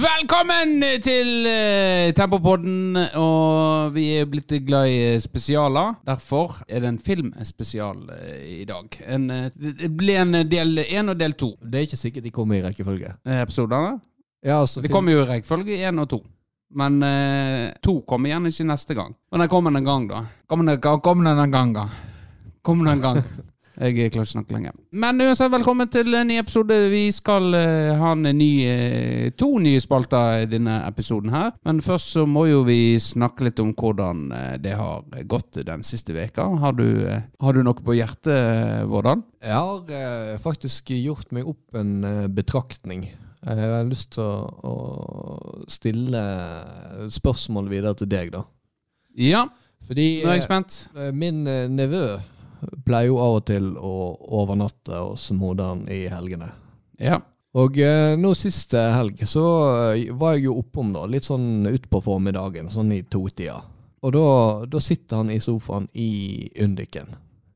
Velkommen til uh, Tempopodden, og vi er blitt glad i spesialer. Derfor er det en filmspesial uh, i dag. En, uh, det ble en del én og del to. Det er ikke sikkert de kommer i rekkefølge. Episodene. Ja, altså, Det kommer jo i rekkefølge én og to. Men to kommer igjen ikke neste gang. Men den kommer en gang, da. Kommer den, kommer den en gang, da. Kommer den en gang. Jeg klarer ikke snakke lenger. Men uansett, velkommen til en ny episode. Vi skal eh, ha en ny, eh, to nye spalter i denne episoden her. Men først så må jo vi snakke litt om hvordan eh, det har gått den siste veka. Har du, har du noe på hjertet, Vårdan? Jeg har faktisk gjort meg opp en betraktning. Jeg har lyst til å, å stille spørsmål videre til deg, da. Ja, Fordi nå er jeg spent. min nevø pleier jo av og til å overnatte hos moderen i helgene. Ja. Og eh, nå siste helg så eh, var jeg jo oppom da, litt sånn utpå formiddagen, sånn i totida. Og da, da sitter han i sofaen i Undiken.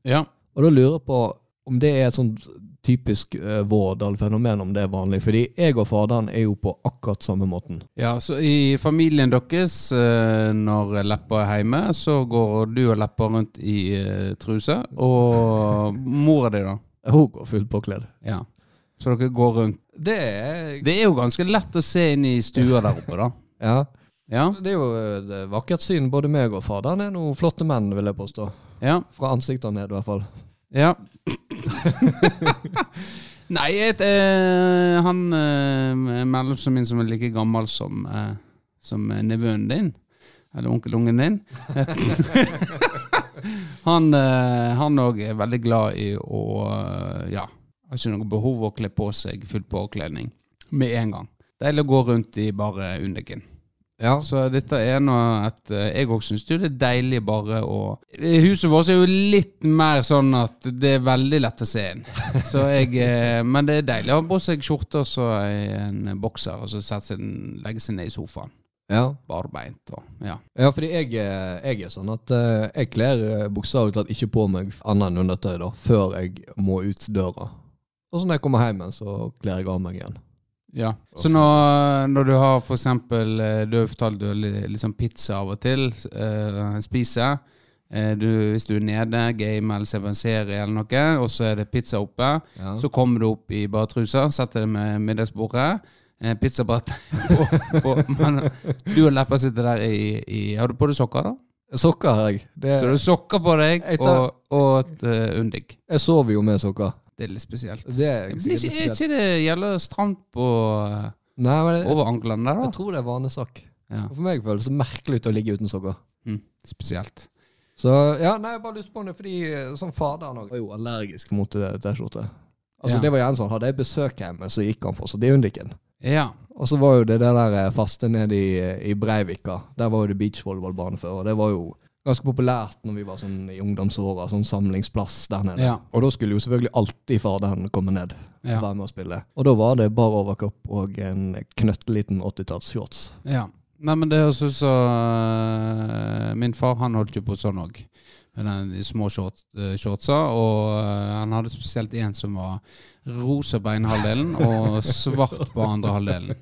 Ja. Og da lurer jeg på om det er et sånt typisk uh, Vårdal-fenomen, om det er vanlig. Fordi jeg og faderen er jo på akkurat samme måten. Ja, så i familien deres, uh, når Leppa er hjemme, så går du og Leppa rundt i uh, truse. Og mora di, da? Hun går fullt påkledd. Ja. Så dere går rundt. Det er Det er jo ganske lett å se inn i stua der oppe, da. Ja. Ja. Det er jo et vakkert syn. Både meg og faderen er noen flotte menn, vil jeg påstå. Ja. Fra ansiktet ned, i hvert fall. ja. Nei, et, eh, han eh, mellomsten min som er like gammel som, eh, som nevøen din, eller onkelungen din Han eh, òg er veldig glad i å eh, Ja, har ikke noe behov å kle på seg full påkledning med en gang. Deilig å gå rundt i bare underken. Ja. Så dette er noe at eh, jeg òg syns det er deilig bare å Huset vårt er jo litt mer sånn at det er veldig lett å se inn. Så jeg, eh, men det er deilig å ha på seg skjorte og så en bokser, og så seg, legge seg ned i sofaen. Ja. Barbeint og ja. Ja, fordi jeg, jeg er sånn at eh, jeg kler eh, bokstavelig talt ikke på meg annet enn undertøy da, før jeg må ut døra. Og så når jeg kommer hjem, igjen, så kler jeg av meg igjen. Ja. Så når, når du har for eksempel eh, Du har fortalt du har li- sånn pizza av og til, uh, spiser. Eh, du, hvis du er nede, game eller ser på en serie eller noe, og så er det pizza oppe, Ja. så kommer du opp i badetrusa, setter deg med middagsbordet. Eh, pizzabrett du og Leppa sitter der i, i Har du på deg sokker, da? Sokker har jeg. Det, Så du sokker på deg Jeg tar- og, og et uh, undik. jeg sover jo med sokker. Det er litt spesielt. Det er ikke, det, er spesielt. ikke det gjelder stramt på eh, Nei, men det, over anklene der, jeg tror det er vanesak. Ja. For meg føles det merkelig ut å ligge uten sokker. Mm, spesielt. Så ja, nei, jeg bare lurte på det, fordi sånn faderen òg var jo allergisk mot T-skjorte. Altså Ja. det var gjerne sånn, Hadde jeg besøk hjemme, så gikk han fortsatt i Undiken. Ja. Og så var jo det det der eh, faste nede i, i Breivika. Der var jo det beachvolleyballbane før. Og det var jo ganske populært når vi var sånn i ungdomsåra. Sånn samlingsplass der nede. Ja. Og da skulle jo selvfølgelig alltid faderen komme ned Ja. være med og spille. Og da var det bar overkropp og en knøtteliten 80-tallsshorts. ja. Nei, men det høres ut som eh, Min far han holdt jo på sånn òg. Med den, de små short, eh, shortsa. Og eh, han hadde spesielt en som var rosa på ene halvdelen og svart på andre halvdelen.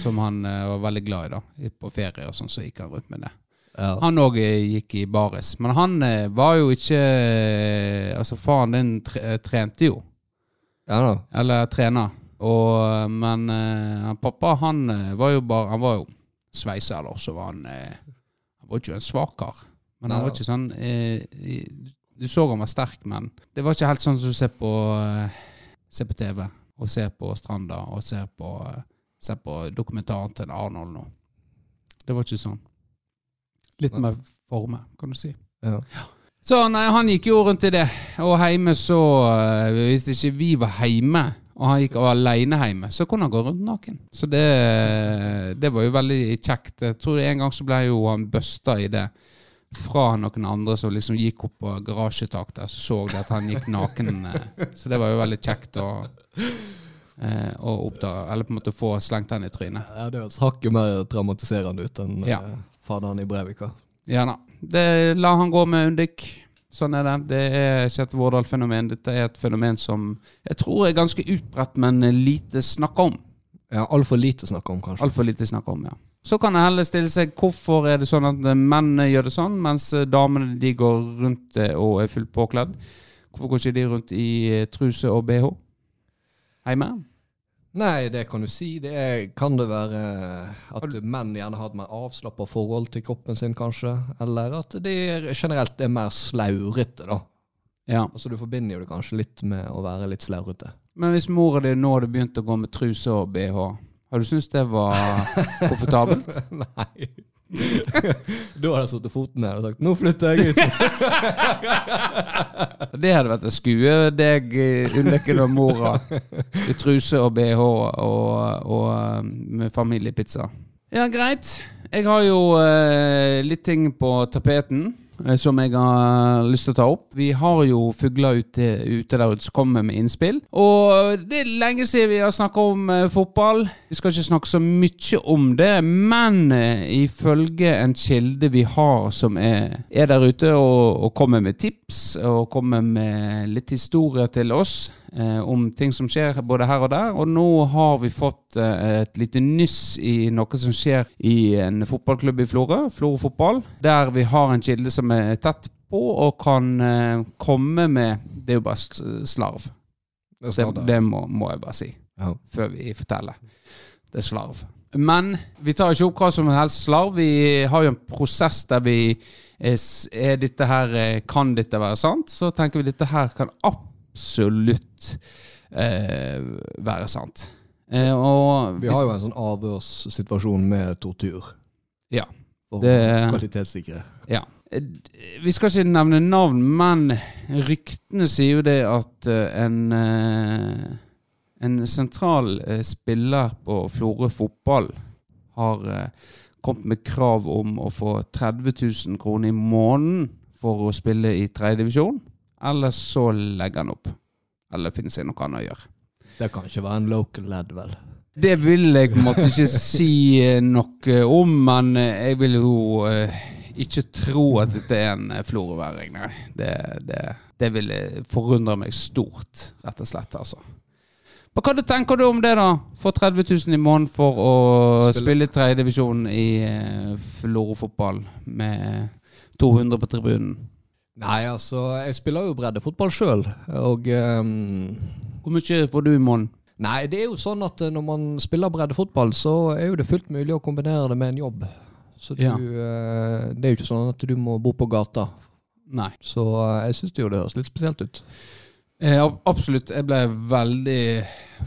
Som han var veldig glad i, da. På ferie og sånn, så gikk han rundt med det. Ja. Han òg gikk i baris. Men han eh, var jo ikke eh, Altså, faren din tre, eh, trente jo. ja da. Eller trena. Og, men eh, han pappa, han eh, var jo bare Han var jo sveiser, eller så var han eh, Han var ikke en svak kar. Men han var ikke sånn eh, Du så han var sterk, men det var ikke helt sånn som du ser på eh, Ser på TV, og ser på Stranda, og ser på, eh, ser på dokumentaren til Arnold nå. Det var ikke sånn. Litt mer forme, kan du si. Ja. Så nei, han gikk jo rundt i det. Og hjemme så eh, Hvis ikke vi var hjemme, og han gikk alene hjemme, så kunne han gå rundt naken. Så det, det var jo veldig kjekt. Jeg tror en gang så ble jo han busta i det fra noen andre som liksom gikk opp på garasjetak der, så så de at han gikk naken. eh. Så det var jo veldig kjekt å, eh, å oppdage, eller på en måte få slengt den i trynet. Ja, det høres hakket mer traumatiserende ut enn Ja. Faderen i Brevika. Ja da. Det, la han gå med Undik. Sånn er det. Det er ikke et Vårdal-fenomen. Dette er et fenomen som jeg tror er ganske utbredt, men lite snakka om. Ja, Altfor lite snakka om, kanskje. Altfor lite snakka om, ja. Så kan jeg heller stille seg hvorfor er det sånn at mennene gjør det sånn, mens damene de går rundt eh, og er fullt påkledd. Hvorfor går ikke de rundt i eh, truse og bh? Hjemme? Nei, det kan du si. Det er, kan det være at menn gjerne har et mer avslappa forhold til kroppen sin, kanskje? Eller at de er- generelt er mer slaurete, da. Ja. Altså Du forbinder jo det kanskje litt med å være litt slaurete. Men hvis mora di nå hadde begynt å gå med truse og bh, har du syntes det var komfortabelt? Nei. da hadde jeg satt foten her og sagt 'nå flytter jeg ut'. Det hadde vært å skue deg eh, underken og mora i truse og bh og, og eh, med familiepizza. Ja, greit. Jeg har jo eh, litt ting på tapeten som jeg har lyst til å ta opp. Vi har jo fugler ute, ute der ute som kommer med innspill. Og det er lenge siden vi har snakka om eh, fotball. Vi skal ikke snakke så mye om det, men eh, ifølge en kilde vi har som er, er der ute og, og kommer med tips og kommer med litt historier til oss eh, om ting som skjer både her og der. Og nå har vi fått eh, et lite nyss i noe som skjer i en fotballklubb i Florø, Florø fotball, der vi har en kilde som er tett på og kan eh, komme med Det er jo bare slarv. Det Det, det må, må jeg bare si Ja. før vi forteller. Det er slarv. Men vi tar ikke opp hva som helst slarv. Vi har jo en prosess der vi er, er dette her, eh, Kan dette være sant? Så tenker vi dette her kan absolutt eh, være sant. Eh, og Vi har jo en sånn avhørssituasjon med tortur. Ja. Og Det- kvalitetssikre. Ja. Eh, Vi skal ikke nevne navn, men ryktene sier jo det at eh, en eh, En sentral spiller på Florø fotball har kommet med krav om å få 30 000 kroner i måneden for å spille i tredjedivisjon. Eller så legger han opp. Eller finner seg noe annet å gjøre. Det kan ikke være en local lad, vel? Det vil jeg på en måte ikke si eh, noe om, men eh, jeg vil jo eh, ikke tro at dette er en eh, florøværing, nei. Det, det, det ville forundre meg stort, rett og slett, altså. Men hva du tenker du om det, da? Få 30 000 i måneden for å Spille- spille tredjedivisjon i eh, Florø-fotball med 200 på tribunen? Nei, altså, jeg spiller jo breddefotball sjøl, og um, Hvor mye får du i måneden? Nei, det er jo sånn at eh, når man spiller breddefotball, så er jo det fullt mulig å kombinere det med en jobb. Så du, Ja. uh, det er jo ikke sånn at du må bo på gata. Nei. Så uh, jeg syns jo det høres litt spesielt ut. Eh, absolutt. Jeg ble veldig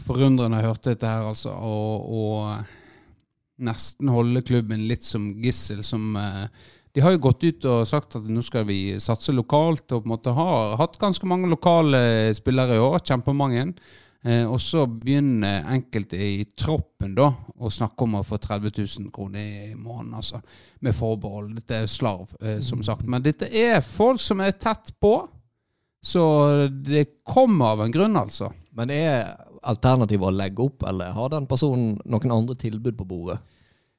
forundret når jeg hørte dette her, altså. Og, og nesten holde klubben litt som gissel. Som eh, De har jo gått ut og sagt at nå skal vi satse lokalt, og på en måte har hatt ganske mange lokale spillere i år. Kjempemange. Eh, og så begynner enkelte i troppen da å snakke om å få 30 000 kroner i måneden, altså. Med forbehold. Dette er slarv, eh, som sagt. Men dette er folk som er tett på. Så det kommer av en grunn, altså. Men er alternativet å legge opp, eller har den personen noen andre tilbud på bordet?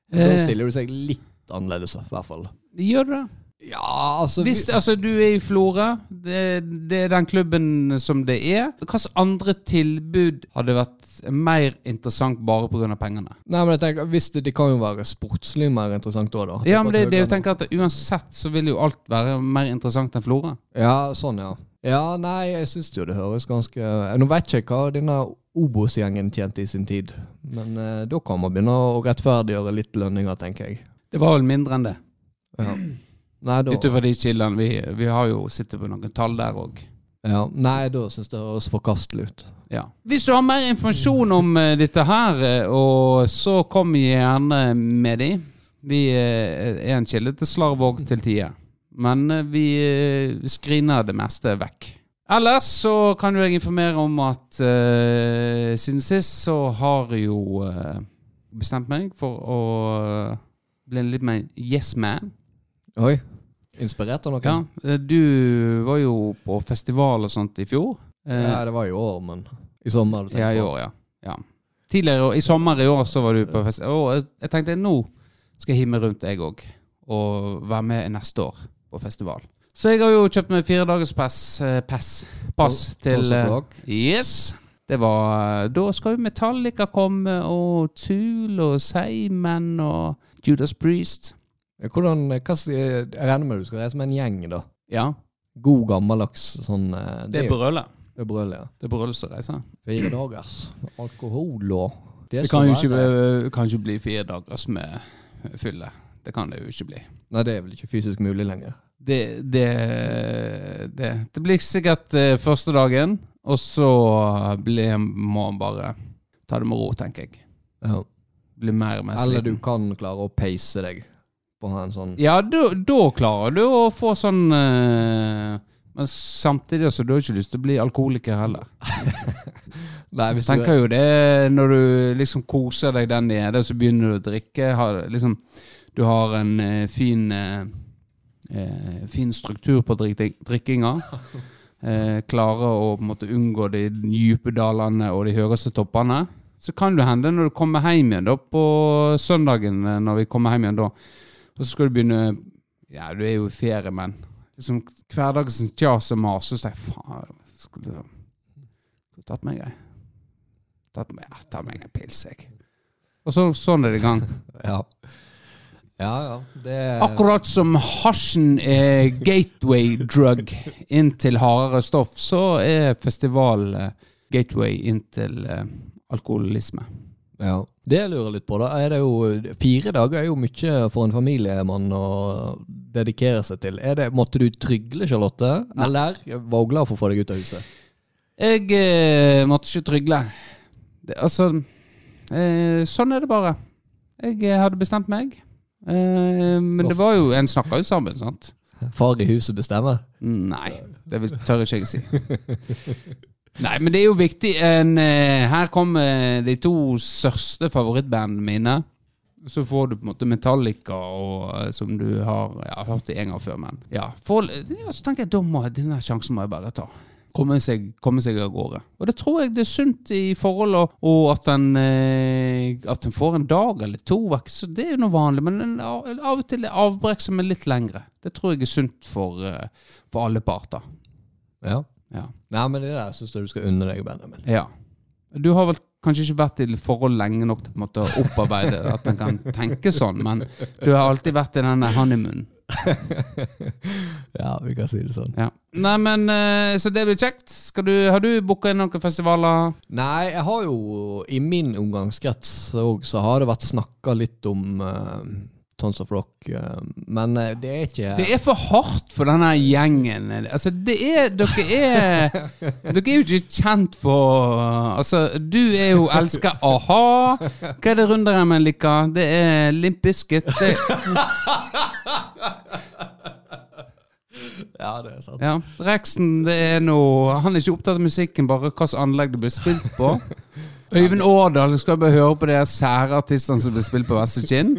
Da Eh. stiller du seg litt annerledes, i hvert fall. Gjør du det? Ja, altså vi- Hvis altså, du er i Florø, det, det er den klubben som det er. Hvilke andre tilbud hadde vært mer interessant bare pga. pengene? Nei, men jeg tenker, hvis det, det kan jo være sportslig mer interessant òg, da. Ja, men det, det er jo tenker at Uansett så vil jo alt være mer interessant enn Florø. Ja, sånn, ja. Ja, nei, jeg syns jo det høres ganske Nå vet ikke jeg hva denne Obos-gjengen tjente i sin tid, men eh, da kan man begynne å rettferdiggjøre litt lønninger, tenker jeg. Det var vel mindre enn det. Ja. Nei, da, Ut ifra de kildene. Vi, vi har jo sittet på noen tall der òg. ja, nei, da syns det høres forkastelig ut. Ja. Hvis du har mer informasjon om uh, dette her, eh, og så kom gjerne med de. Vi uh, er en kilde til slarv og til tider. Men uh, vi screener det meste vekk. Ellers så kan jo jeg informere om at siden sist så har jo bestemt meg for å en litt mer yes man. Oi. Inspirert av noe? Ja, eh, du var jo på festival og sånt i fjor. Eh, Ja, det var i år, men i sommer. Ja, i år, ja. ja. Tidligere, i sommer i år så var du på festival. Og jeg, tenkte nå skal jeg hive meg rundt, jeg òg. Og være med neste år på festival. Så jeg har jo kjøpt meg fire dagers pass, eh, pass, pass til. Yes. Det var Da skal jo Metallica komme, og Tool og Seimen og Judas Priest. Hvordan, hva, jeg regner med du skal reise med en gjeng, da. Ja. God gammeldags sånn eh, Det er Brøle. det er Brøle, ja. Det er Brøle som reiser. Fire dagers alkohol og Det kan jo ikke, kan ikke bli fire dagers med fylle. Det kan det jo ikke bli. Nei, det er vel ikke fysisk mulig lenger. Det, det, det, det blir sikkert eh, første dagen, og så blir, må man bare ta det med ro, tenker jeg. Ja. Bli mer og mer Eller du kan klare å peise deg på en sånn Ja, da da klarer du å få sånn uh, Men samtidig så du har ikke lyst til å bli alkoholiker heller. Nei, hvis du tenker jo det når du liksom koser deg den nede, så begynner du å drikke. Har, liksom, du har en uh, fin uh, eh, Fin struktur på drik drikkinga. Eh, klarer å måte unngå de dype dalene og de høyeste toppene. Så kan det hende når du kommer hjem igjen da på søndagen, eh, når vi kommer hjem igjen da, og så skal du begynne Ja, du er jo i ferie, men liksom hverdagens kjas og mas, så sier jeg faen Skulle du tatt meg ei Tatt meg, ja, ta meg en pils, jeg. Og så, sånn er det i gang. Ja. Ja, ja. Det Akkurat som hasjen er gateway drug inn til hardere stoff, så er festival eh, gateway inn til eh, alkoholisme. Ja. Det jeg lurer litt på, da, er det jo Fire dager er jo mye for en familiemann å dedikere seg til. Er det, måtte du trygle, Charlotte? Eller var hun glad for å få deg ut av huset? Jeg eh, måtte ikke trygle. Det, altså eh, Sånn er det bare. Jeg eh, hadde bestemt meg. Eh, men det var jo En snakka jo sammen, sant? Far i huset bestemmer? Nei, det vil, tør ikke jeg si. Nei, men det er jo viktig. En, eh, her kommer de to største favorittbandene mine. Så får du på en måte Metallica, og, eh, som du har ja, hørt en gang før. Men ja, for, ja, så tenker jeg da må denne sjansen må jeg bare ta. Komme seg, komme seg av gårde. Og det tror jeg det er sunt i forholdet, og, at en eh, At en får en dag eller to vekk. Så det er jo noe vanlig. Men en, av og til er avbrekk som er litt lengre. Det tror jeg er sunt for, eh, for alle parter. Ja. Ja. Nei, men det der syns jeg du skal unne deg, Benjamin. Ja. Du har vel kanskje ikke vært i forhold lenge nok til måte å opparbeide at en kan tenke sånn, men du har alltid vært i denne honeymoonen. ja, vi kan si det sånn. Ja. Nei, men eh, Så det blir kjekt. Du, har du booka inn noen festivaler? Nei, jeg har jo I min omgangskrets òg så har det vært snakka litt om uh, Tons of Rock, eh, men eh, det er ikke Det er for hardt for denne gjengen. Altså, det er Dere er Dere er jo ikke kjent for Altså, du er jo elsker a-ha. Hva er det Runderemmen liker? Det er Limp Bizkit. Det, Ja, det er sant. ja. Rexen, det er noe Han er ikke opptatt av musikken, bare hvilket anlegg det blir spilt på. Øyvind Årdal skal bare høre på de særartistene som blir spilt på Vestre Kinn.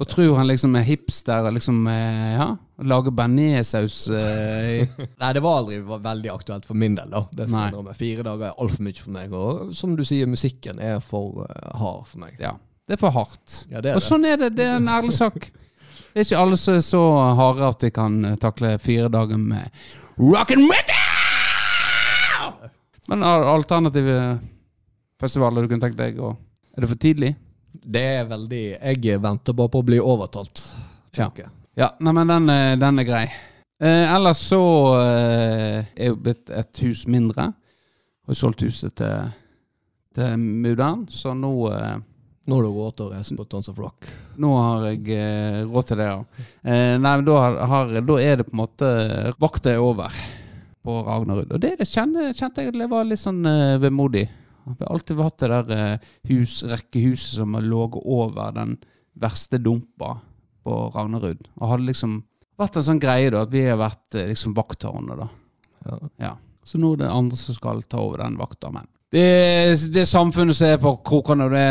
Og tror han liksom er hipster og liksom eh, ja, lager bearnéssaus eh, Nei, det var aldri var veldig aktuelt for min del. da Det som jeg innrømme. Fire dager er altfor mye for meg. Og som du sier, musikken er for eh, hard for meg. Ja, det er for hardt. Ja, det er Og det. sånn er det. Det er en ærlig sak. Det er ikke alle som er så harde at de kan eh, takle fire dager med rock and metal! Men alternativet alternative festivaler du kunne tenkt deg Og Er det for tidlig? Det er veldig Jeg venter bare på å bli overtalt. Ja. Ok. Ja, nei, men den, er- den er grei. Eh, ellers så eh, er jo blitt et hus mindre. Har solgt huset til, til mudder'n, så nå eh, Nå har du råd til å reise på Tons of Rock. Nå har jeg eh, råd til det, ja. Eh, nei, men da, har, da er det på en måte Vakta er over på Ragnarud. Og det, det kjente, jeg det var litt sånn eh, vemodig. Vi har alltid hatt det der eh, hus, rekkehuset som har ligget over den verste dumpa på Ragnarud. Og hadde liksom vært en sånn greie da, at vi har vært eh, liksom vakttårnet, da. Ja. Ja. Så nå er det andre som skal ta over den vakta. Men det, det samfunnet som er på krokene, det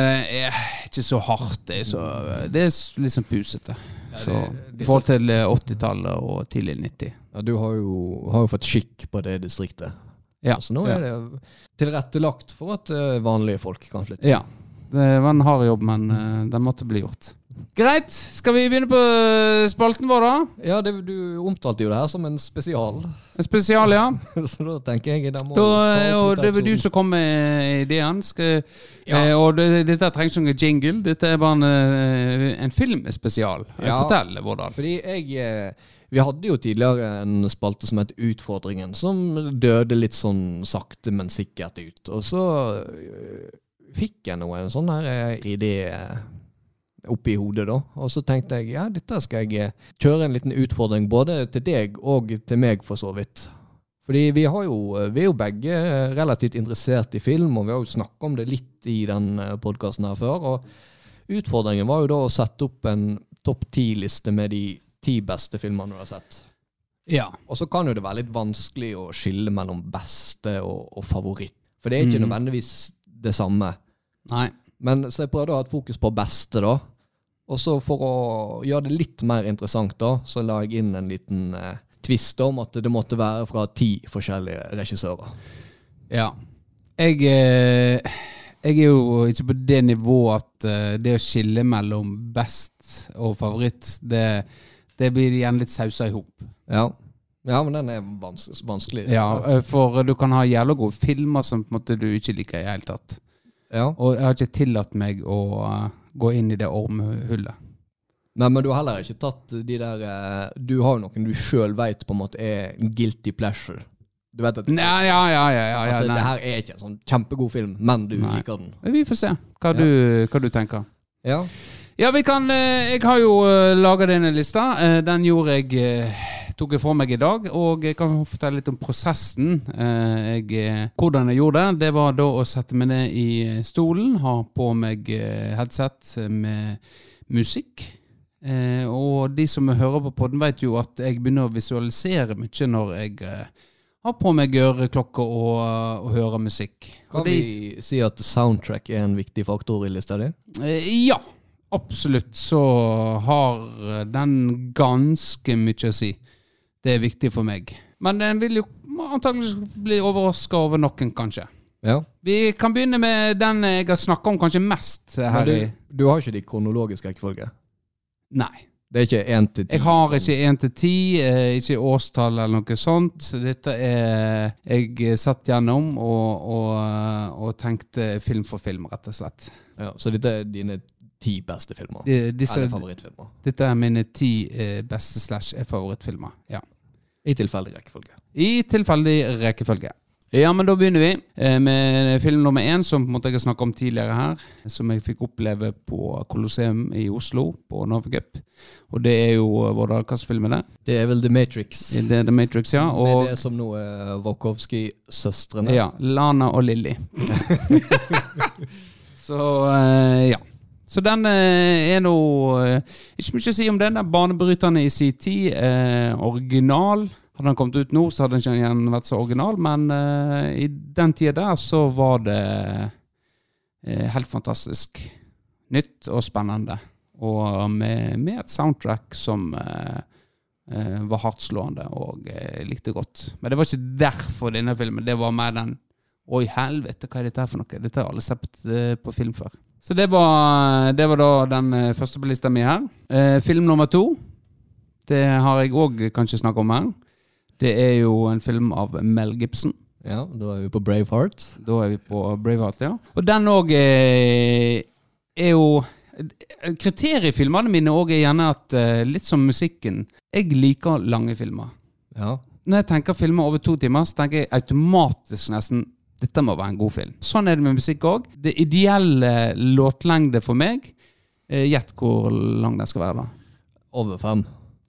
er ikke så hardt. Det er, så, det er sånn pusete. Så, I forhold til eh, 80-tallet og tidlig 90. Ja, du har jo, har jo fått skikk på det distriktet. Ja. Så nå ja. er det tilrettelagt for at eh, vanlige folk kan flytte. Ja. Det var en hard jobb, men eh, den måtte bli gjort. Greit. Skal vi begynne på eh, spalten vår, da? Ja, det, du omtalte jo det her som en spesial, En spesial, ja. så da tenker jeg det må Da, ta og det var du som kom med ideen. Skal, Ja. eh, og det, dette trengs ikke noen jingle. Dette er bare en, en filmspesial. Ja. Fortell, hvordan. Fordi jeg eh, Vi hadde jo tidligere en spalte som het Utfordringen, som døde litt sånn sakte, men sikkert ut. Og så øh, fikk jeg noe, sånn her eh, idé eh, oppi hodet, da. Og så tenkte jeg ja, dette skal jeg kjøre en liten utfordring både til deg og til meg, for så vidt. Fordi vi, jo, vi er jo begge relativt interessert i film, og vi har jo snakka om det litt i den podkasten her før. Og utfordringen var jo da å sette opp en topp ti-liste med de ti beste filmene du har sett. Ja. Og så kan jo det være litt vanskelig å skille mellom beste og, og favoritt. For det er ikke mm. nødvendigvis det samme. Nei. Men så jeg prøvde å ha et fokus på beste, da. Og så for å gjøre det litt mer interessant, da, så la jeg inn en liten eh, tvist om at det måtte være fra ti forskjellige regissører. Ja. Jeg, eh, jeg er jo ikke på det nivået at eh, det å skille mellom best og favoritt, det, det blir igjen litt sausa i hop. Ja. ja, men den er vans vanskelig. Ja, for du kan ha jævla gode filmer som måte du ikke liker i det hele tatt. ja. Og jeg har ikke tillatt meg å uh, gå inn i det ormhullet. Men, men du har heller ikke tatt de der uh, Du har jo noen du sjøl veit på en måte er guilty pleasure. Du vet at, Nei, ja, ja, ja, ja, ja at det, nei. her er ikke en sånn kjempegod film, men du Nei. liker den. Vi får se hva, du, hva du tenker. Ja. Ja, vi kan eh, Jeg har jo uh, laga denne lista. Eh, den gjorde jeg eh, tok jeg for meg i dag, og jeg kan fortelle litt om prosessen. Eh, jeg, eh, hvordan jeg gjorde det. Det var da å sette meg ned i stolen, ha på meg eh, headset med musikk. Eh, og de som hører på podden, vet jo at jeg begynner å visualisere mye når jeg eh, har på meg øreklokker og, og hører musikk. Kan de- vi si at soundtrack er en viktig faktor i lista di? Eh, Ja, absolutt så har den ganske mye å si. Det er viktig for meg. Men den vil jo antakeligvis bli overraska over noen, kanskje. Ja. Vi kan begynne med den jeg har snakka om kanskje mest her du, du har ikke de kronologiske rekkefølge? Nei. Det er ikke én til ti? Jeg har sånn. ikke én til ti, eh, ikke årstall eller noe sånt. Dette er Jeg satt gjennom og, og, og tenkte film for film, rett og slett. ja, Så dette er dine ti beste filmer? De, disse, Eller favorittfilmer? dette er mine ti eh, beste slash favorittfilmer. Ja. I tilfeldig rekkefølge. I tilfeldig rekkefølge. Ja, men da begynner vi eh, med film nummer én, som på en måte jeg har snakket om tidligere her. Som jeg fikk oppleve på Colosseum i Oslo, på Nova Og det er jo vår hvilken film er det? Det er vel The Matrix. Det er The Matrix, ja. Med det som nå er Wachowski-søstrene. ja, Lana og Lilly. Så eh, ja. Så den eh, er nå eh, Ikke mye å si om den. Den banebrytende i sin tid. Eh, original. Hadde den kommet ut nå, så hadde den ikke igjen vært så original, men eh, i den tida der så var det eh, helt fantastisk. Nytt og spennende. Og med, med et soundtrack som var hardtslående og likte godt. Men det var ikke derfor denne filmen. Det var mer den Oi, helvete, hva er dette her for noe? Dette har aldri sett på film før. Så det var, det var da den eh, første på lista mi her. Eh, film nummer to, det har jeg òg kanskje snakket om her. Det er jo en film av Mel Gibson. Ja, da er vi på Braveheart. Da er vi på Braveheart, ja. Og den òg er, er jo Kriteriet i filmene mine òg er gjerne at eh, litt som musikken Jeg liker lange filmer. Ja. Når jeg tenker filmer over to timer, så tenker jeg automatisk nesten dette må være en god film. Sånn er det med musikk òg. Det ideelle låtlengde for meg eh, Gjett hvor lang den skal være, da. Over fem.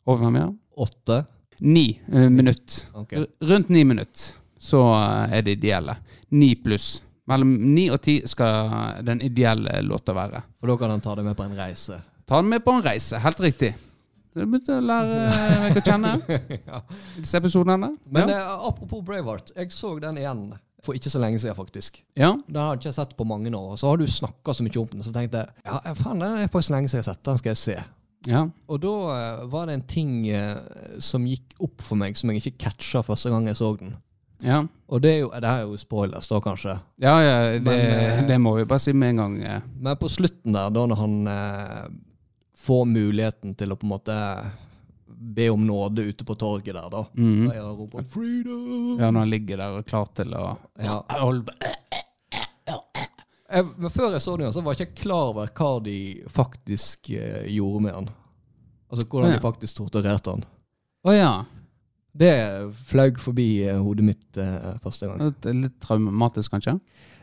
Over fem, ja? Åtte. Ni uh, minutt. Okay. Rundt ni minutt, så eh, er det ideelle. Ni pluss. Mellom ni og ti skal den ideelle låta være. For da kan han ta deg med på en reise. Ta den med på en reise. Helt riktig. Du begynte å lære meg å kjenne disse episodene. Men ja. eh, apropos Braveheart, jeg så den igjen for ikke så lenge siden, faktisk. ja. Det har jeg ikke sett på mange år. Så har du snakka så mye om den, så tenkte jeg ja, faen, den er faktisk lenge siden jeg har sett. Den skal jeg se. ja. Og da eh, var det en ting eh, som gikk opp for meg, som jeg ikke catcha første gang jeg så den. Ja, Og det er jo, det er jo spoilers, da, kanskje. ja, ja det, Men, eh, det må vi bare si med en gang. Ja. Men på slutten der, da når han eh, får muligheten til å på en måte be om nåde ute på torget der, da. Mm. Da jeg roper 'freedom'. Ja, når han ligger der og er klar til å Ja. Jeg, men før jeg så den, så var jeg ikke klar over hva de faktisk eh, gjorde med han. Altså hvordan Ja. de faktisk torturerte han. Å ja. Det flaug forbi eh, hodet mitt eh, første gang. Det er Litt traumatisk, kanskje?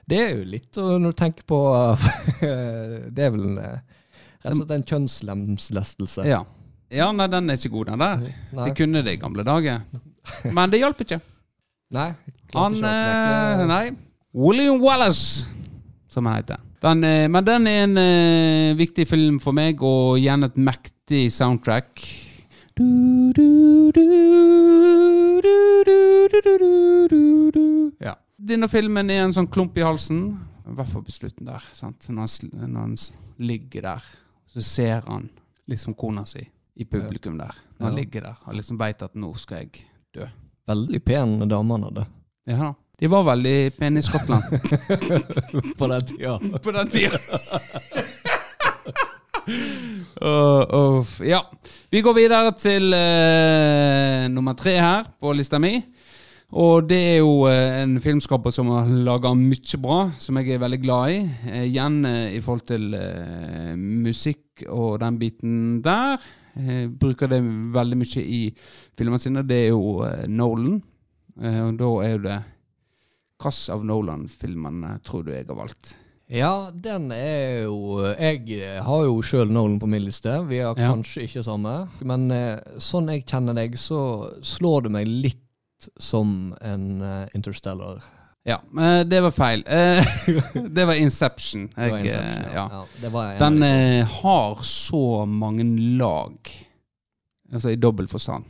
Det er jo litt når du tenker på Det er vel eh, rett og slett en kjønnslemlestelse. Ja. Ja, nei, den er ikke god, den der. Nei. De kunne det i gamle dager. Men det hjalp ikke. Nei. Han ikke eh, Nei. William Wallace, som han heter. Den, eh, men den er en uh, viktig film for meg, og igjen et mektig soundtrack. Ja. Denne filmen er en sånn klump i halsen. I hvert fall på slutten der. Når han, når han ligger der, så ser han liksom kona si i publikum der. Når han Ja. ligger der og liksom veit at nå skal jeg dø. Veldig pen dame han hadde. Ja da. De var veldig pene i Skottland På den tida. på den tida. Uh, uh, ja. Vi går videre til uh, nummer tre her på lista mi. Og det er jo eh, en filmskaper som har laga mye bra, som jeg er veldig glad i. Eh, igjen i forhold til musikk og den biten der. Eh, bruker det veldig mye i filmene sine. Det er jo eh, Nolan. Eh, og da er jo det Hvilke av Nolan-filmene tror du jeg har valgt? Ja, den er jo Jeg har jo sjøl Nolan på min liste. Vi har Ja. kanskje ikke samme. Men sånn jeg kjenner deg, så slår det meg litt som en Interstellar. Ja, det var feil. Det var Inception. Det var Inception, ja. ja. Ja, det var Den eh, har så mange lag, altså i dobbel forstand,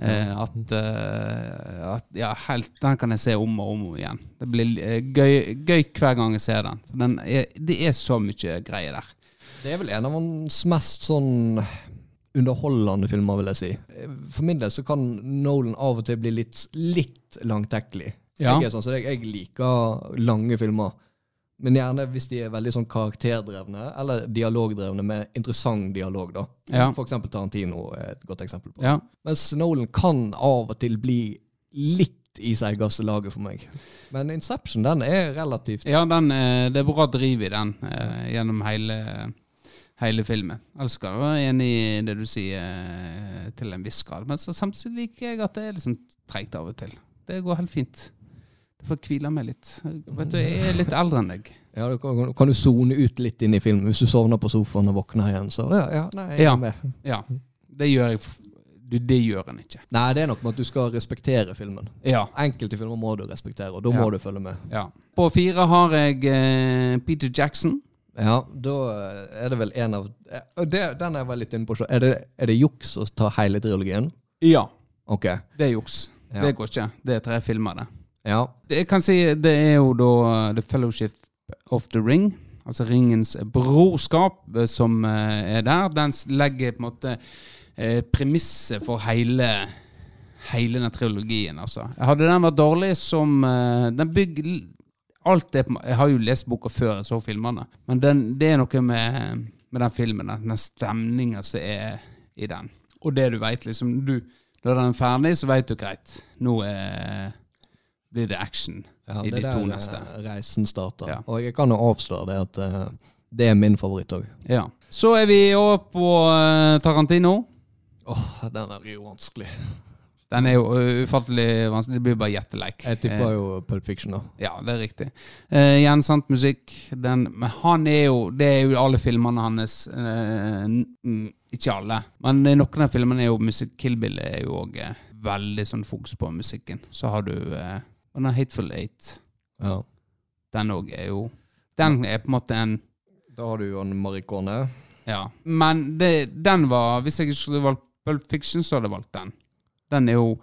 eh, at, eh, at Ja, helt, den kan jeg se om og om igjen. Det blir gøy, gøy hver gang jeg ser den. Den er, det er så mye greier der. Det er vel en av hans mest sånn underholdende filmer, vil jeg si. For min del så kan Nolan av og til bli litt, litt langtekkelig. Ja. Jeg sånn, så jeg, jeg liker lange filmer. Men gjerne hvis de er veldig sånn karakterdrevne, eller dialogdrevne med interessant dialog. da. Ja. For eksempel Tarantino er et godt eksempel på. Ja. Mens Nolan kan av og til bli litt i seg laget for meg. Men Inception den er relativt Ja, den, eh, det er bra driv i den eh, gjennom hele, hele filmen. Ellers skal jeg være enig i det du sier eh, til en viss grad. Men samtidig liker jeg at det er liksom treigt av og til. Det går helt fint. Du får hvile meg litt. Vet du, Jeg er litt eldre enn deg. Ja, du kan, kan du zone ut litt inn i filmen. Hvis du sovner på sofaen og våkner igjen, så ja, ja, nei, jeg er Ja. med. Ja, det gjør jeg. Du, det gjør en ikke. Nei, det er nok med at du skal respektere filmen. Ja. Enkelte filmer må du respektere, og da Ja. må du følge med. ja. På fire har jeg eh, Peter Jackson. Ja, da er det vel en av eh, det, Den jeg vel litt inne på. så Er det, er det juks å ta hele trilogien? Ja. Okay. Det er juks. Ja. Det går ikke. Det er tre filmer, det. Ja. Jeg kan si det er jo da The Fellowship of the Ring. Altså Ringens brorskap eh, som eh, er der. Den legger på en måte eh, premisset for hele Hele den trilogien, altså. Hadde den vært dårlig som eh, Den bygger Alt må- Jeg har jo lest boka før jeg så filmene, men den, det er noe med, med den filmen, den stemninga som er i den. Og det du veit, liksom du, Når den er ferdig, så veit du greit. Nå er, blir det action ja i det de to neste. Det er der reisen starter. Ja. Og jeg kan jo avsløre det at uh, det er min favoritt òg. Ja. Så er vi over på uh, Tarantino. Åh, den er jo vanskelig. Den er jo uh, ufattelig vanskelig. Det blir bare gjetteleik. Jeg tipper Eh, jo Pulp Fiction, da. Ja, det er riktig. Uh, Gjensant musikk. Den, men han er jo Det er jo alle filmene hans Uh, Ikke alle, men eh, noen av filmene er jo musikk. Kill Bill er jo òg veldig sånn fokus på musikken. Så har du uh, den Hateful Eight. Ja. Den òg er jo Den er på en måte en Da har du jo en marikone. Ja. Men det, den var Hvis jeg ikke skulle valgt Pulp Fiction, så hadde jeg valgt den. Den er jo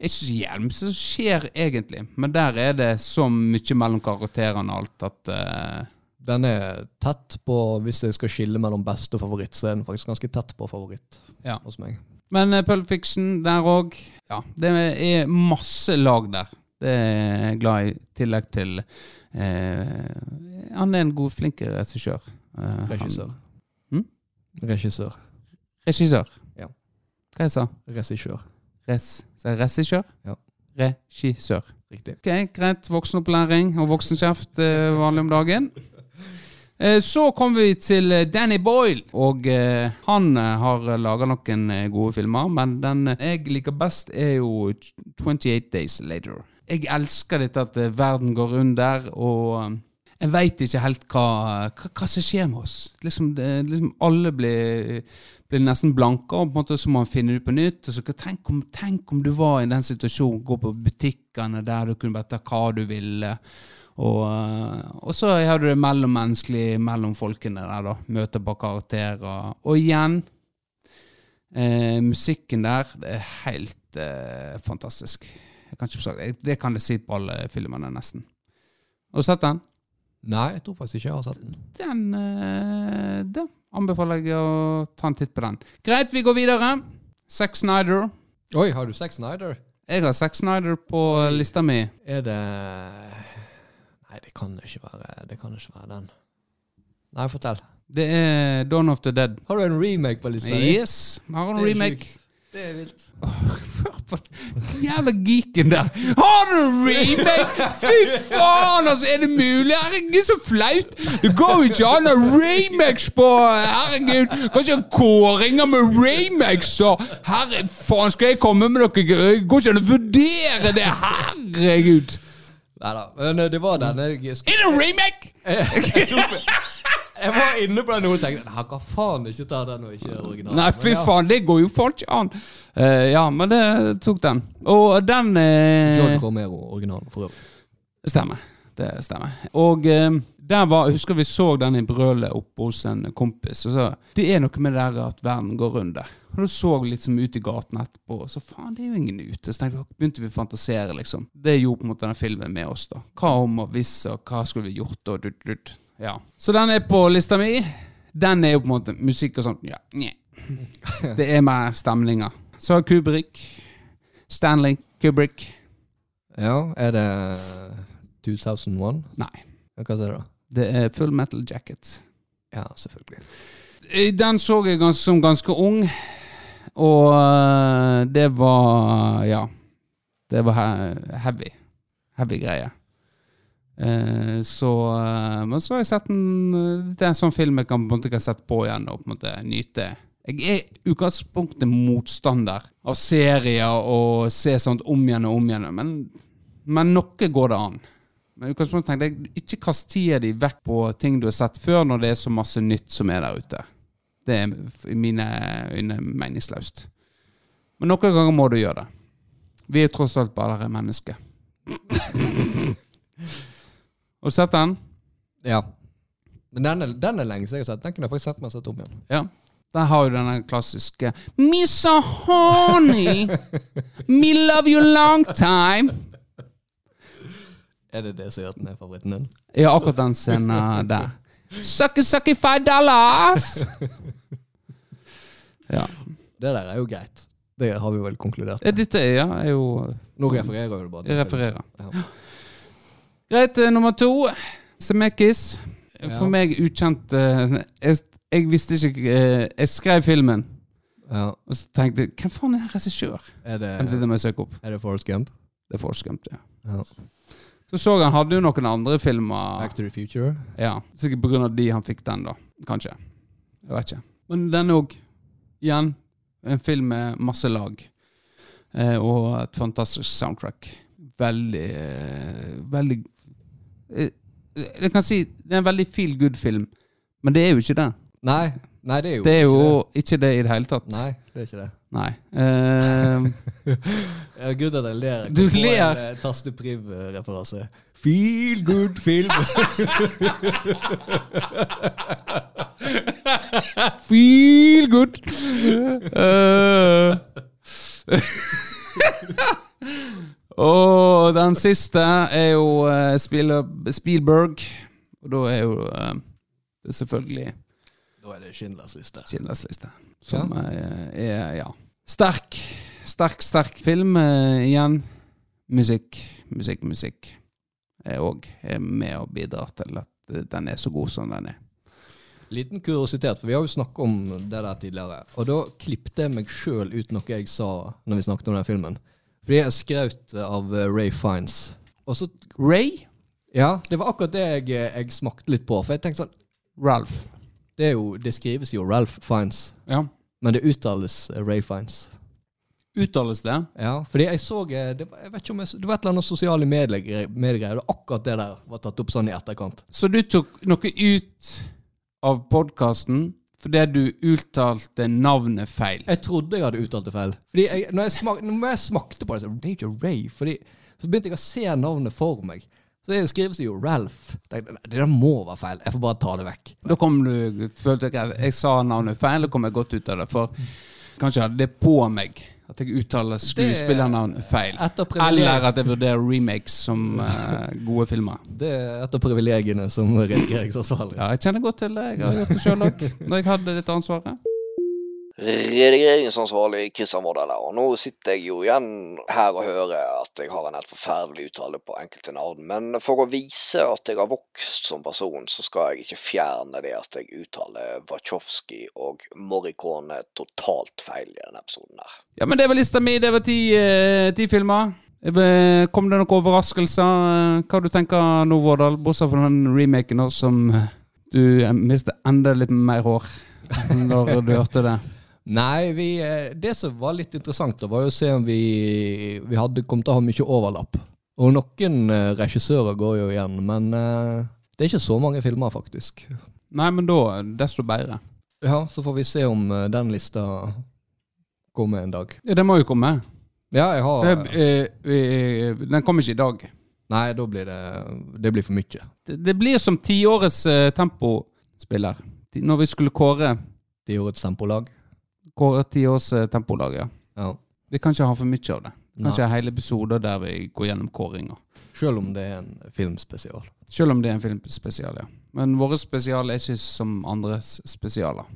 ikke så jævlig mye som skjer, egentlig. Men der er det så mye mellom karakterene og alt at eh, Den er tett på Hvis jeg skal skille mellom beste og favoritt, så er den faktisk ganske tett på favoritt Ja. hos meg. Men eh, Pulp Fiction der òg. Ja, det er masse lag der. Det er jeg glad i, i tillegg til eh, Han er en god, flink regissør. Eh, Regissør. Hm? Regissør. Regissør. Ja. Hva jeg sa Regissør. Res, sa jeg regissør? Ja. Regissør. Riktig. Ok, greit. Voksenopplæring og voksenkjeft eh, vanlig om dagen. Eh, Så kommer vi til eh, Danny Boyle, og eh, han har laga noen gode filmer, men den jeg liker best, er jo 28 Days Later. Jeg elsker dette at eh, verden går under, og eh, jeg veit ikke helt hva, hva, hva som skjer med oss. Liksom, det, liksom Alle blir, blir nesten blanke, og på en måte så må man finne det på nytt. Og så, tenk, om, tenk om du var i den situasjonen, gå på butikkene der du kunne bare ta hva du ville. Og, eh, og så har du det mellommenneskelig mellom folkene der, da. Møter på karakterer. Og igjen, eh, musikken der, det er helt eh, fantastisk. Jeg det. Kan jeg si på alle filmene, nesten. Har du sett den? Nei, jeg tror faktisk ikke jeg har sett den. Den eh, Da anbefaler jeg å ta en titt på den. Greit, vi går videre. Sex Snyder. Oi, har du Sex Snyder? Jeg har Sex Snyder på lista mi. Er det Nei, det kan ikke være Det kan ikke være den. Nei, fortell. Det er Dawn of the Dead. Har du en remake på lista? di? Yes, har har en remake. sjukt. Det er vilt. Hør på den jævla geeken der. Har du en remake?! Fy faen, altså! Er det mulig? Herregud, så flaut! Det går jo ikke an å remakes på Herregud! Kanskje kåringer med remakes, så Herre faen, skal jeg komme med Det går ikke an å vurdere det! Herregud! Nei da. Men eh, det var den jeg Er det en remake?! jeg, var inne på den nå og tenkte Nei, hva faen ikke ta den og ikke originalen. Nei, fy faen, det går jo faen ikke an! Uh, ja, men det tok den. Og den uh, George Romero, originalen, for øvrig. Stemmer. Det stemmer. Og uh, der var, jeg husker vi så den i brølet oppe hos en kompis. Og så, det er noe med det der at verden går under. Og da så vi liksom ut i gaten etterpå, og så faen, det er jo ingen ute. Så tenkte vi, begynte vi å fantasere, liksom. Det gjorde på en måte den filmen med oss, da. Hva om og hvis, og hva skulle vi gjort, og dutt, dutt. Ja. Så den er på lista mi. Den er jo på en måte musikk og sånt. Ja. Det er mer stemninger. Så har Kubrick. Stanley Kubrick. Ja, er det 2001? Nei. Hva er det da? Det er Full Metal Jacket. Ja, selvfølgelig. Den så jeg gans som ganske ung, og eh, det var Ja. Det var he heavy. Heavy greie. Eh, så eh, Men så har jeg sett den eh, Det er en sånn film jeg kan, på en måte, kan sette på igjen og på en måte nyte. Jeg er utgangspunktet motstander av serier og se sånt om igjen og om igjen, men, men noe går det an. Men utgangspunktet tenkte jeg ikke kast tida di vekk på ting du har sett før, når det er så masse nytt som er der ute. Det er i mine øyne meningsløst. Men noen ganger må du gjøre det. Vi er tross alt bare mennesker. Har du sett den? Ja. Men den er, den er lenge siden jeg har sett. Den kunne jeg faktisk sett meg sett om igjen. Ja. Der har du denne klassiske Missa honey, me love you long time. Er det det som gjør at den er favoritten din? Ja, akkurat den scenen der. Sucky, sucky five dollars! Ja. Det der er jo greit. Det har vi vel konkludert med. Dette er, ja, er jo Nå refererer jo bare. Jeg refererer. Ja. Greit, eh, nummer to. Semekis. For Ja. meg ukjent eh, jeg, jeg visste ikke eh, Jeg skrev filmen, Ja. og så tenkte jeg Hvem faen er regissør? Er det, Det må jeg søke opp. er det Forrest Gump? Det er Forrest Gump, ja. Ja. Så så han hadde jo noen andre filmer. Back to the Future? Ja, Sikkert pga. de han fikk den, da. Kanskje. Jeg vet ikke. Men den òg. Igjen en film med masse lag. Eh, og et fantastisk soundtrack. Veldig eh, Veldig Jeg kan si det er en veldig feel good-film, men det er jo ikke det. Nei, nei, det er jo Det er ikke jo ikke det i det hele tatt. Nei, det er ikke det. Nei. Uh, Ja, Gud at jeg ler. Du ler. En eh, Tastepriv-referanse. Feel good film. Feel good! Eh. Og den siste er jo eh, Spielberg. Og da er jo eh, det selvfølgelig Da er det Schindlers liste. Schindlers liste. Som eh, er, ja Sterk, sterk, sterk film. eh, igjen musikk, musikk, musikk er òg med og bidrar til at den er så god som den er. Liten kuriositet, for vi har jo snakket om det der tidligere. Og da klippte jeg meg sjøl ut noe jeg sa når vi snakket om den filmen. Fordi jeg skraut av eh, Ray Fines. Og så Ray? Ja, det var akkurat det jeg, jeg smakte litt på. For jeg tenkte sånn Ralph. Det, jo, det skrives jo Ralph Fines, Ja. men det uttales Ray Fines. Uttales det? Ja, fordi jeg så eh, det var, jeg vet ikke om jeg, det var et eller annet sosiale mediegreier. mediegreier, og akkurat det der var tatt opp sånn i etterkant. Så du tok noe ut av podkasten fordi du uttalte navnet feil? Jeg trodde jeg hadde uttalt det feil. Fordi jeg, når, jeg smak, når jeg smakte på det, så det er ikke Ray. Fordi, så begynte jeg å se navnet for meg. Så det skrives jo Ralph. Det, det må være feil. Jeg får bare ta det vekk. Da kom du, følte jeg jeg sa navnet feil, da kom jeg godt ut av det. For kanskje jeg hadde det på meg at jeg uttaler skuespillernavn feil. Eller at jeg vurderer remakes som uh, gode filmer. Det er et av privilegiene som redigeringsansvarlig. Ja, jeg kjenner godt til det. Jeg har gjort det sjøl òg, når jeg hadde dette ansvaret. Redigeringsansvarlig Kristian Vårdal og nå sitter jeg jo igjen her og hører at jeg har en helt forferdelig uttale på enkelte navn, men for å vise at jeg har vokst som person, så skal jeg ikke fjerne det at jeg uttaler Wachowski og Morricone totalt feil i denne episoden her. Ja, men det var lista mi. Det var ti, eh, ti filmer. Eh, Kom det noen overraskelser? Eh, Hva du tenker nå, Vårdal? Bortsett fra den remaken som du mister enda litt mer hår når du hørte det. Nei, vi, eh, det som var litt interessant, da, var jo å se om vi, vi hadde kommet til å ha mye overlapp. Og noen eh, regissører går jo igjen, men eh, det er ikke så mange filmer, faktisk. Nei, men da desto bedre. Ja, Så får vi se om den lista kommer en dag. Ja, Den må jo komme. Ja, jeg har Det, eh, den kommer ikke i dag. Nei, da blir det Det blir for mye. Det, det blir som tiårets eh, tempospiller. Når vi skulle kåre, Tiårets tempolag. Kåre tiårs eh, tempolag, ja. Ja. Vi kan ikke ha for mye av det. Kanskje hele episoder der vi går gjennom kåringer. Selv om det er en filmspesial. Selv om det er en filmspesial, ja. Men våre spesial er ikke som andres spesialer.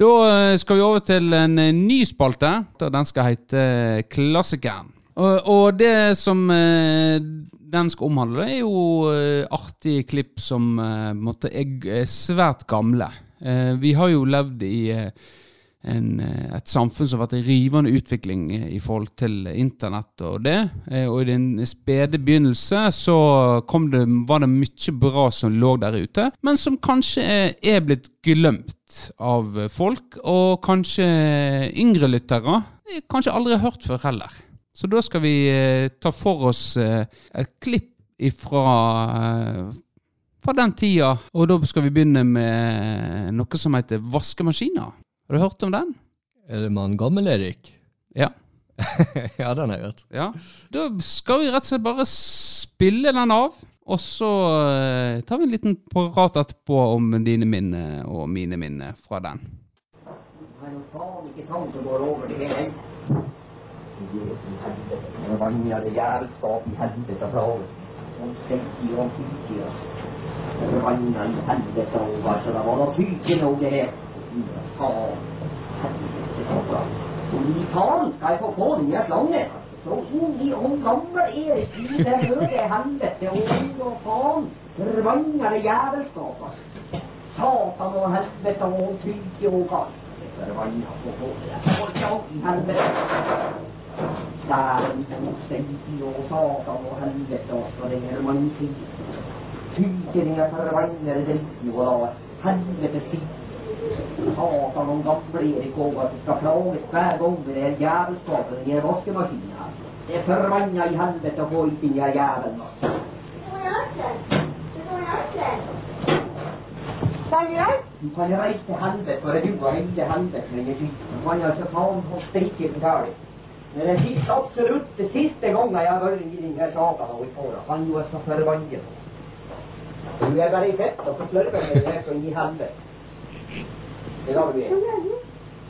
Da eh, skal vi over til en eh, ny spalte. Den skal hete Klassikeren. Og, og det som den skal omhandle, er jo artige klipp som måtte, er, svært gamle. Vi har jo levd i en, eh, et samfunn som har vært i rivende utvikling eh, i forhold til internett og det. Eh, Og i den spede begynnelse så det, var det mye bra som lå der ute, men som kanskje er, blitt glemt av folk, og kanskje yngre lyttere kanskje aldri har hørt før heller. Så da skal vi ta for oss et klipp ifra fra den tida, og da skal vi begynne med noe som heter vaskemaskiner. Har du hørt om den? Er det med han Gammel-Erik? Ja. ja, den har jeg hørt. ja. Da skal vi rett og slett bare spille den av, og så eh, tar vi en liten prat etterpå om dine minner og mine minner fra den. har jo faen ikke som går over det hele. Forbannede jævelskap i helvete og plage. Om 60 og 50 år. Forbanna i helvete over, så det var noe tydelig nå det her. Og i faen skal jeg få få den her slangen. Så inn i om gammel Erik i det helvete og inn og faen. Forbannede jævelskap altså. Satan og helvete og trygge og kall. Forbanna få få det. Folk alt i helvete. Dæven steike og satan og helvete også, det er mannkrig. Tygninga forbannede dritten og la helvete sitt. Satan og gamle Erik òg, at det skal plages hver gang det jævelskapen i den vaskemaskinen. Det er forbanna i helvete å få ut den her jævelen. Du kan reise til helvete, for du har hele helvete med den skitten. Du kan altså faen få steike betale. Men det siste, absolutt det siste gangen jeg har vært i denne saka nå i fåra, han jo er så forbannet. Du er bare i fett og med det her i helvete. Det er vi du er.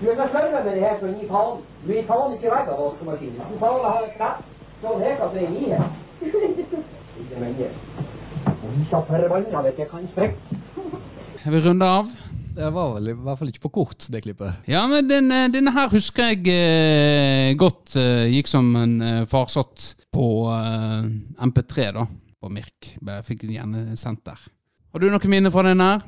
Du så slurver med det her så inn i faen. Du gir faen ikke vekk av vaskemaskinen. Du faen har et knapp. Sånn her kan det er her. Ikke de så forbanna vet jeg kan sprekke. Jeg vil runde av. Det var vel i hvert fall ikke for kort, det klippet. Ja, men den, eh, denne her husker jeg eh, godt. eh, gikk som en eh, farsott på eh, MP3, da. På Mirk. Jeg fikk den gjerne sendt der. Har du noen minner fra den her?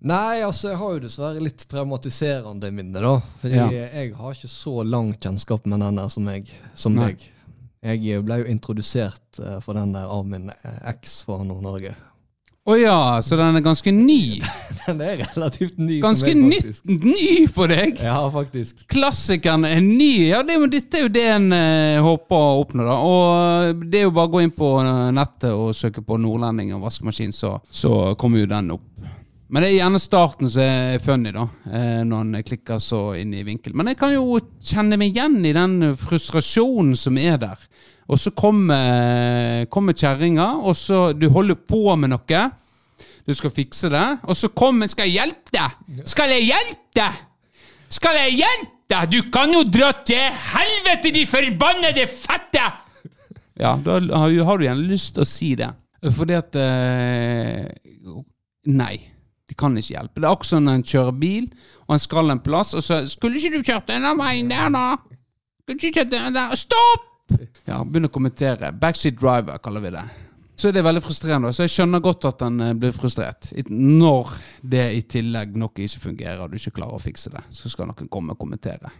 Nei, altså, jeg har jo dessverre litt traumatiserende minne, da. Fordi Ja. jeg har ikke så lang kjennskap med den der som, jeg, som deg. Jeg ble jo introdusert eh, for den der av min eh, eks fra Nord-Norge. Å ja, så den er ganske ny. Den er relativt ny. for Ganske meg, nytt, faktisk. ny for deg! Ja, faktisk. Klassikeren er ny. Ja, det, dette er jo det en uh, håper å oppnå. da Og Det er jo bare å gå inn på eh, nettet og søke på nordlending og vaskemaskin, så, så kommer jo den opp. Men det er gjerne starten som er funny, da. eh, Når en klikker så inn i vinkel. Men jeg kan jo kjenne meg igjen i den frustrasjonen som er der. Og så kommer, kommer kjerringa, og så Du holder på med noe. Du skal fikse det, og så kommer Skal jeg hjelpe deg? Skal jeg hjelpe deg? Skal jeg hjelpe deg? Du kan jo dra til helvete, de forbannede fette! Ja, da har du har du gjerne lyst til å si det. Fordi at eh, Nei, de kan ikke hjelpe. Det er akkurat som når en kjører bil, og en skal en plass, og så Skulle ikke du kjørt denne veien der, da? Skulle ikke kjørt den der? Stopp! Ja, begynn å kommentere. Backseat driver, kaller vi det. Så er det veldig frustrerende. Så jeg skjønner godt at han eh, blir frustrert. Når det i tillegg noe ikke fungerer, og du ikke klarer å fikse det, så skal noen komme og kommentere.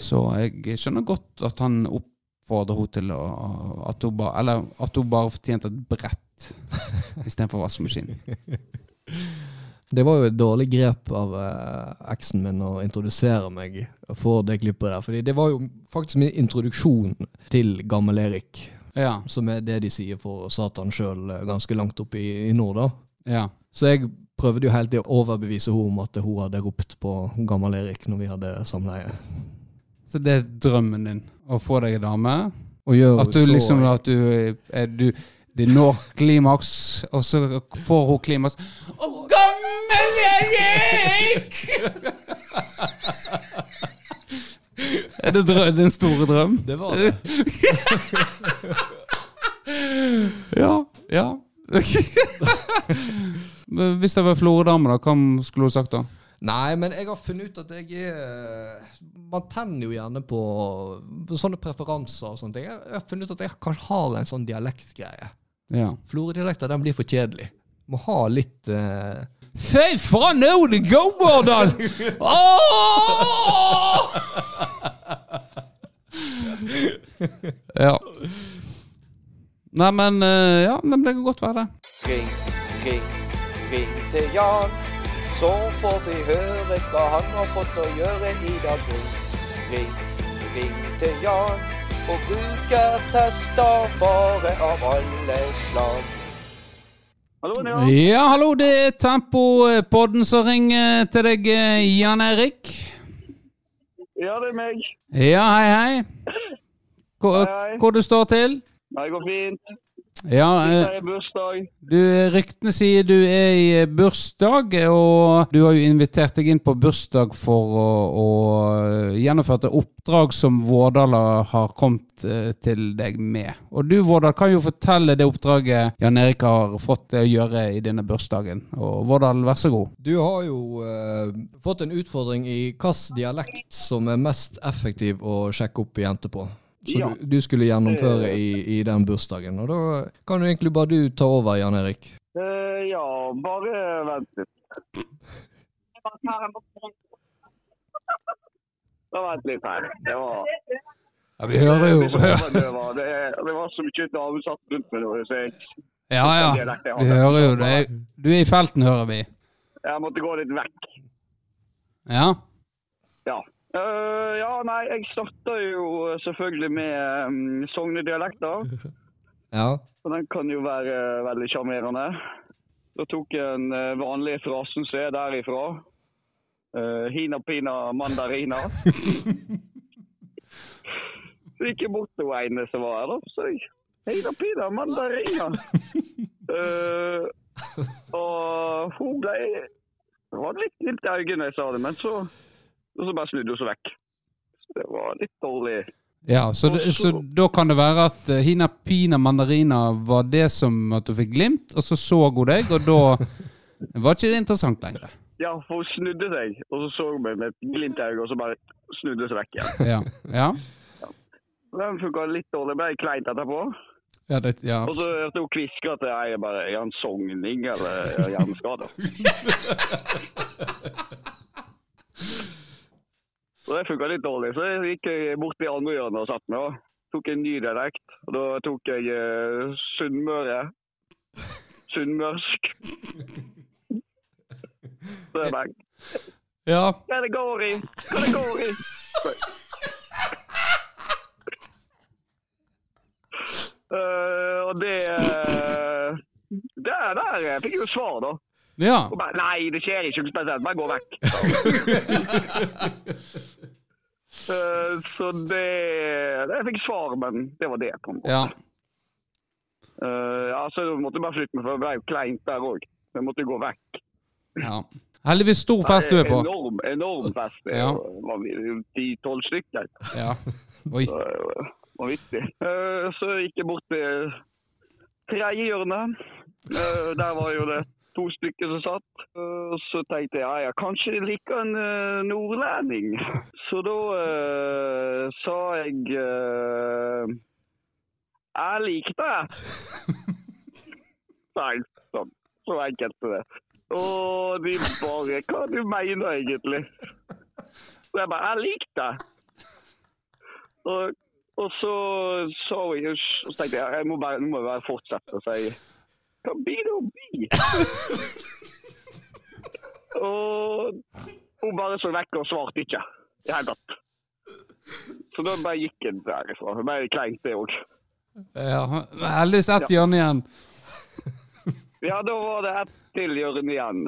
Så jeg skjønner godt at han oppfordrer henne til å at hun bare, Eller at hun bare fortjente et brett istedenfor vaskemaskin. Det var jo et dårlig grep av eh, eksen min å introdusere meg for det klippet der. Fordi det var jo faktisk min introduksjon til Gammel-Erik. Ja. Som er det de sier for Satan sjøl, ganske langt oppe i, i nord, da. ja. Så jeg prøvde jo helt til å overbevise henne om at hun hadde ropt på Gammel-Erik når vi hadde samleie. Så det er drømmen din? Å få deg en dame? Og gjør At du så- liksom At du, er, du De når klimaks, og så får hun klimaks. Å, gammel Erik! er det drø din store drøm? Det var det. Ja. Ja. Hvis det var floredame, da, hva skulle hun sagt da? Nei, men jeg har funnet ut at jeg er Man tenner jo gjerne på, sånne preferanser og sånne ting. Jeg, jeg har funnet ut at jeg kanskje har en sånn dialektgreie. Ja. Florø-dialekter den blir for kjedelig. Må ha litt uh... Fy faen, nå er det go, Vårdal! Åh! ja. Nei, men eh, Ja, men det kan godt være det. Ring, ring, ring til Jan. Så får vi høre hva han har fått å gjøre i dag. Ring, ring, ring til Jan. Og brukertester bare av alle slag. Hallo, ja. Ja, hallo, det er Tempopodden som ringer til deg, eh, Jan Erik. ja, det er meg. Ja, hei, hei. Hvor, Hei, hei. hvor du står til? Det går fint. Ja, eh, bursdag. du, Ryktene sier du er i eh, bursdag, og du har jo invitert deg inn på bursdag for å, å gjennomføre et oppdrag som Vårdal har kommet eh, til deg med. Og du, Vårdal, kan jo fortelle det oppdraget Jan Erik har fått til å gjøre i denne bursdagen. Og Vårdal, vær så god. Du har jo eh, fått en utfordring i hvilken dialekt som er mest effektiv å sjekke opp jenter på. Så Ja. du, du skulle gjennomføre i, i den bursdagen. Og da kan jo egentlig bare du ta over, Jan Erik. Uh, ja, bare vent litt. Da vent litt her. Det var Ja, vi hører jo Det var, det, det var så mye damer satt rundt meg nå, så jeg, Ja, ja. Vi hører jo det. Du er i felten, hører vi. jeg måtte gå litt vekk. Ja. Ja. Eh, ja, nei, jeg starter jo selvfølgelig med um, sognedialekter. Ja. Og den kan jo være veldig sjarmerende. Da tok jeg den uh, vanlige frasen som er derifra. Uh, hina pina mandarina. så gikk jeg bort til ene som var her, da. Så jeg hina pina mandarina. uh, og hun ble Det var litt glimt i øynene jeg sa det, men så, og så bare snudde hun seg vekk. Så det var litt dårlig. ja så, det, så da kan det være at eh, Hina Pina Mandarina var det som at du fikk glimt, og så så hun deg, og da var ikke det interessant lenger. Ja, for hun snudde seg, og så så hun meg med et glimt i øyet, og så bare snudde seg vekk igjen. Ja. Ja. Den funka litt dårlig, ble kleint etterpå. Ja, det, ja. Og så hørte hun kviske at jeg bare Er han sogning eller er hjerneskada? Så det funka litt dårlig. Så jeg gikk jeg bort til andre hjørnet og satt meg. og Tok en ny dialekt. Og da tok jeg uh, Sunnmøre. Sunnmørsk. Så er bare ja. Hva det går i? Hva det går i? Uh, og det uh, Der, der jeg fikk jeg jo svar, da. Ja. Og bare, Nei, det skjer ikke noe spesielt. Bare gå vekk. Eh, så det, Jeg fikk svar, men det var det. på en måte. Ja. Uh, ja, så jeg måtte bare flytte meg, for det ble jo kleint der òg. Jeg måtte gå vekk. ja. Heldigvis stor fest du er på. Enorm, enorm fest. Det Ja. var ti-tolv stykker. Ja. Oi. Så Vanvittig. Uh, Så gikk jeg bort til tredje hjørne. Uh, Der var jo det to stykker som satt. Og Så tenkte jeg ja, ja, kanskje de liker en uh, nordlending. Så da uh, sa jeg uh, Jeg likte det. Nei, sånn. Så enkelt er det. Og de bare Hva du mener egentlig? Så jeg bare Jeg likte det. Og, og så sa jeg Så tenkte jeg jeg må bare, nå må jeg bare fortsette å si Hva bli det å bli? og hun bare så vekk og svarte ikke i det hele tatt. Så da bare gikk hun derifra. Det ble kleint, det òg. Ja. Heldigvis ett hjørne igjen. Ja, da var det ett til hjørne igjen.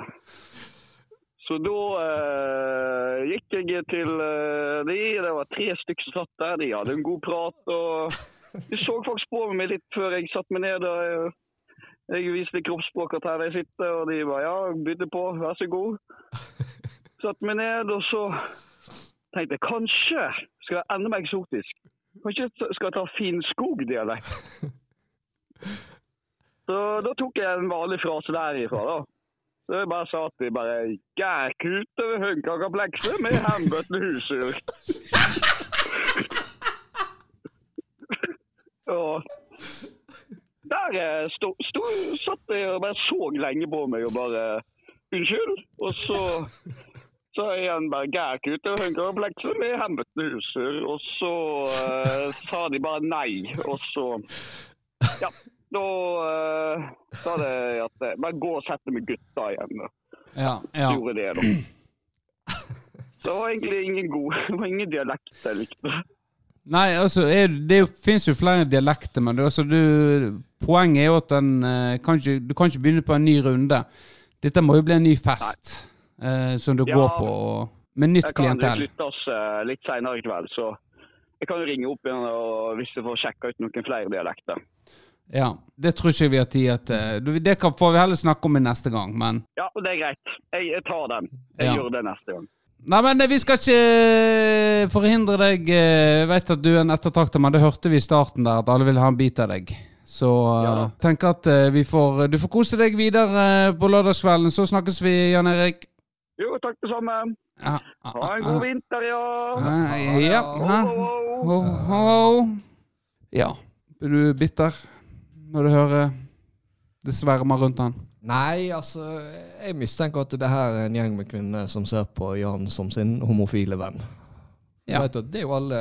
Så da eh, gikk jeg til eh, de. Det var tre stykker som satt der. De hadde en god prat. og De så faktisk på meg litt før jeg satte meg ned. og jeg, viste kroppsspråket her jeg sitter, og de bare ja, bytte på, vær så god. Satte meg ned, og så tenkte jeg kanskje skal jeg enda mer eksotisk. Kanskje skal jeg ta finskogdialekt. Så da tok jeg en vanlig frase derifra, da. Så jeg bare sa at de bare Gærkut over hønkakekomplekset med hembøtte husdyr. og der eh, sto, sto, satt jeg og bare så lenge på meg og bare Unnskyld? Og så så er igjen bare Gærkut og hønkakekomplekset med hembøtte huser. Og så uh, sa de bare nei, og så Ja. Da uh, sa de at jeg bare gå og sett deg med gutta igjen. Ja. ja. Gjorde det, da. Det var egentlig ingen god Det var ingen dialekt jeg likte. Nei, altså, er, det fins jo flere dialekter, men det, altså, du, poenget er jo at den, eh, kan ikke, du kan ikke begynne på en ny runde. Dette må jo bli en ny fest eh, som du Ja. går på, og, med nytt klientell. Jeg kan slutte oss eh, litt senere i kveld, så jeg kan jo ringe opp igjen og, hvis jeg får sjekka ut noen flere dialekter. Ja, Det tror ikke vi har tid til. Det kan, får vi heller snakke om i neste gang, men Ja, det er greit. Jeg, jeg tar den. Jeg Ja. gjør det neste gang. Nei, men eh, vi skal ikke forhindre deg. eh, Jeg vet at du er en ettertrakter, men det hørte vi i starten der, at alle vil ha en bit av deg. Så Ja tenk at eh, vi får, du får kose deg videre eh, på lørdagskvelden. Så snakkes vi, Jan Erik. Jo, takk det samme. Ha en god vinter, ja. Ja. Ho. Ho, ho. Ja. Blir du bitter når du hører det svermer rundt han? Nei, altså, jeg mistenker at det her er en gjeng med kvinner som ser på Jan som sin homofile venn. Ja. vet Det er jo alle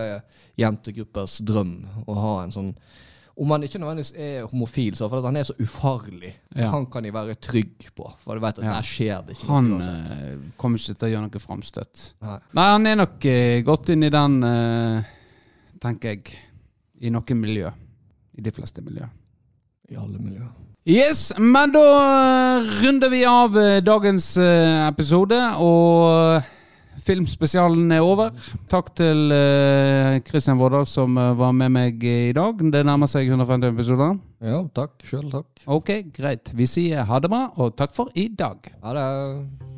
jentegruppers drøm å ha en sånn Om han ikke nødvendigvis er homofil, så fordi han er så ufarlig. Ja. Han kan de være trygg på, for du vet at Ja. der skjer det ikke Han eh, kommer ikke til å gjøre noe framstøt. Nei. Nei, han er nok eh, gått inn i den, eh, tenker jeg, i noen miljø. I de fleste miljø. I alle miljøer. Yes, men da eh, runder vi av eh, dagens eh, episode, og filmspesialen er over. Takk til Kristian Christian Vårdal som var med meg i dag. Det nærmer seg 150 episoder. Ja, takk. Sjøl takk. Ok, greit. Vi sier ha det bra, og takk for i dag. Ha det.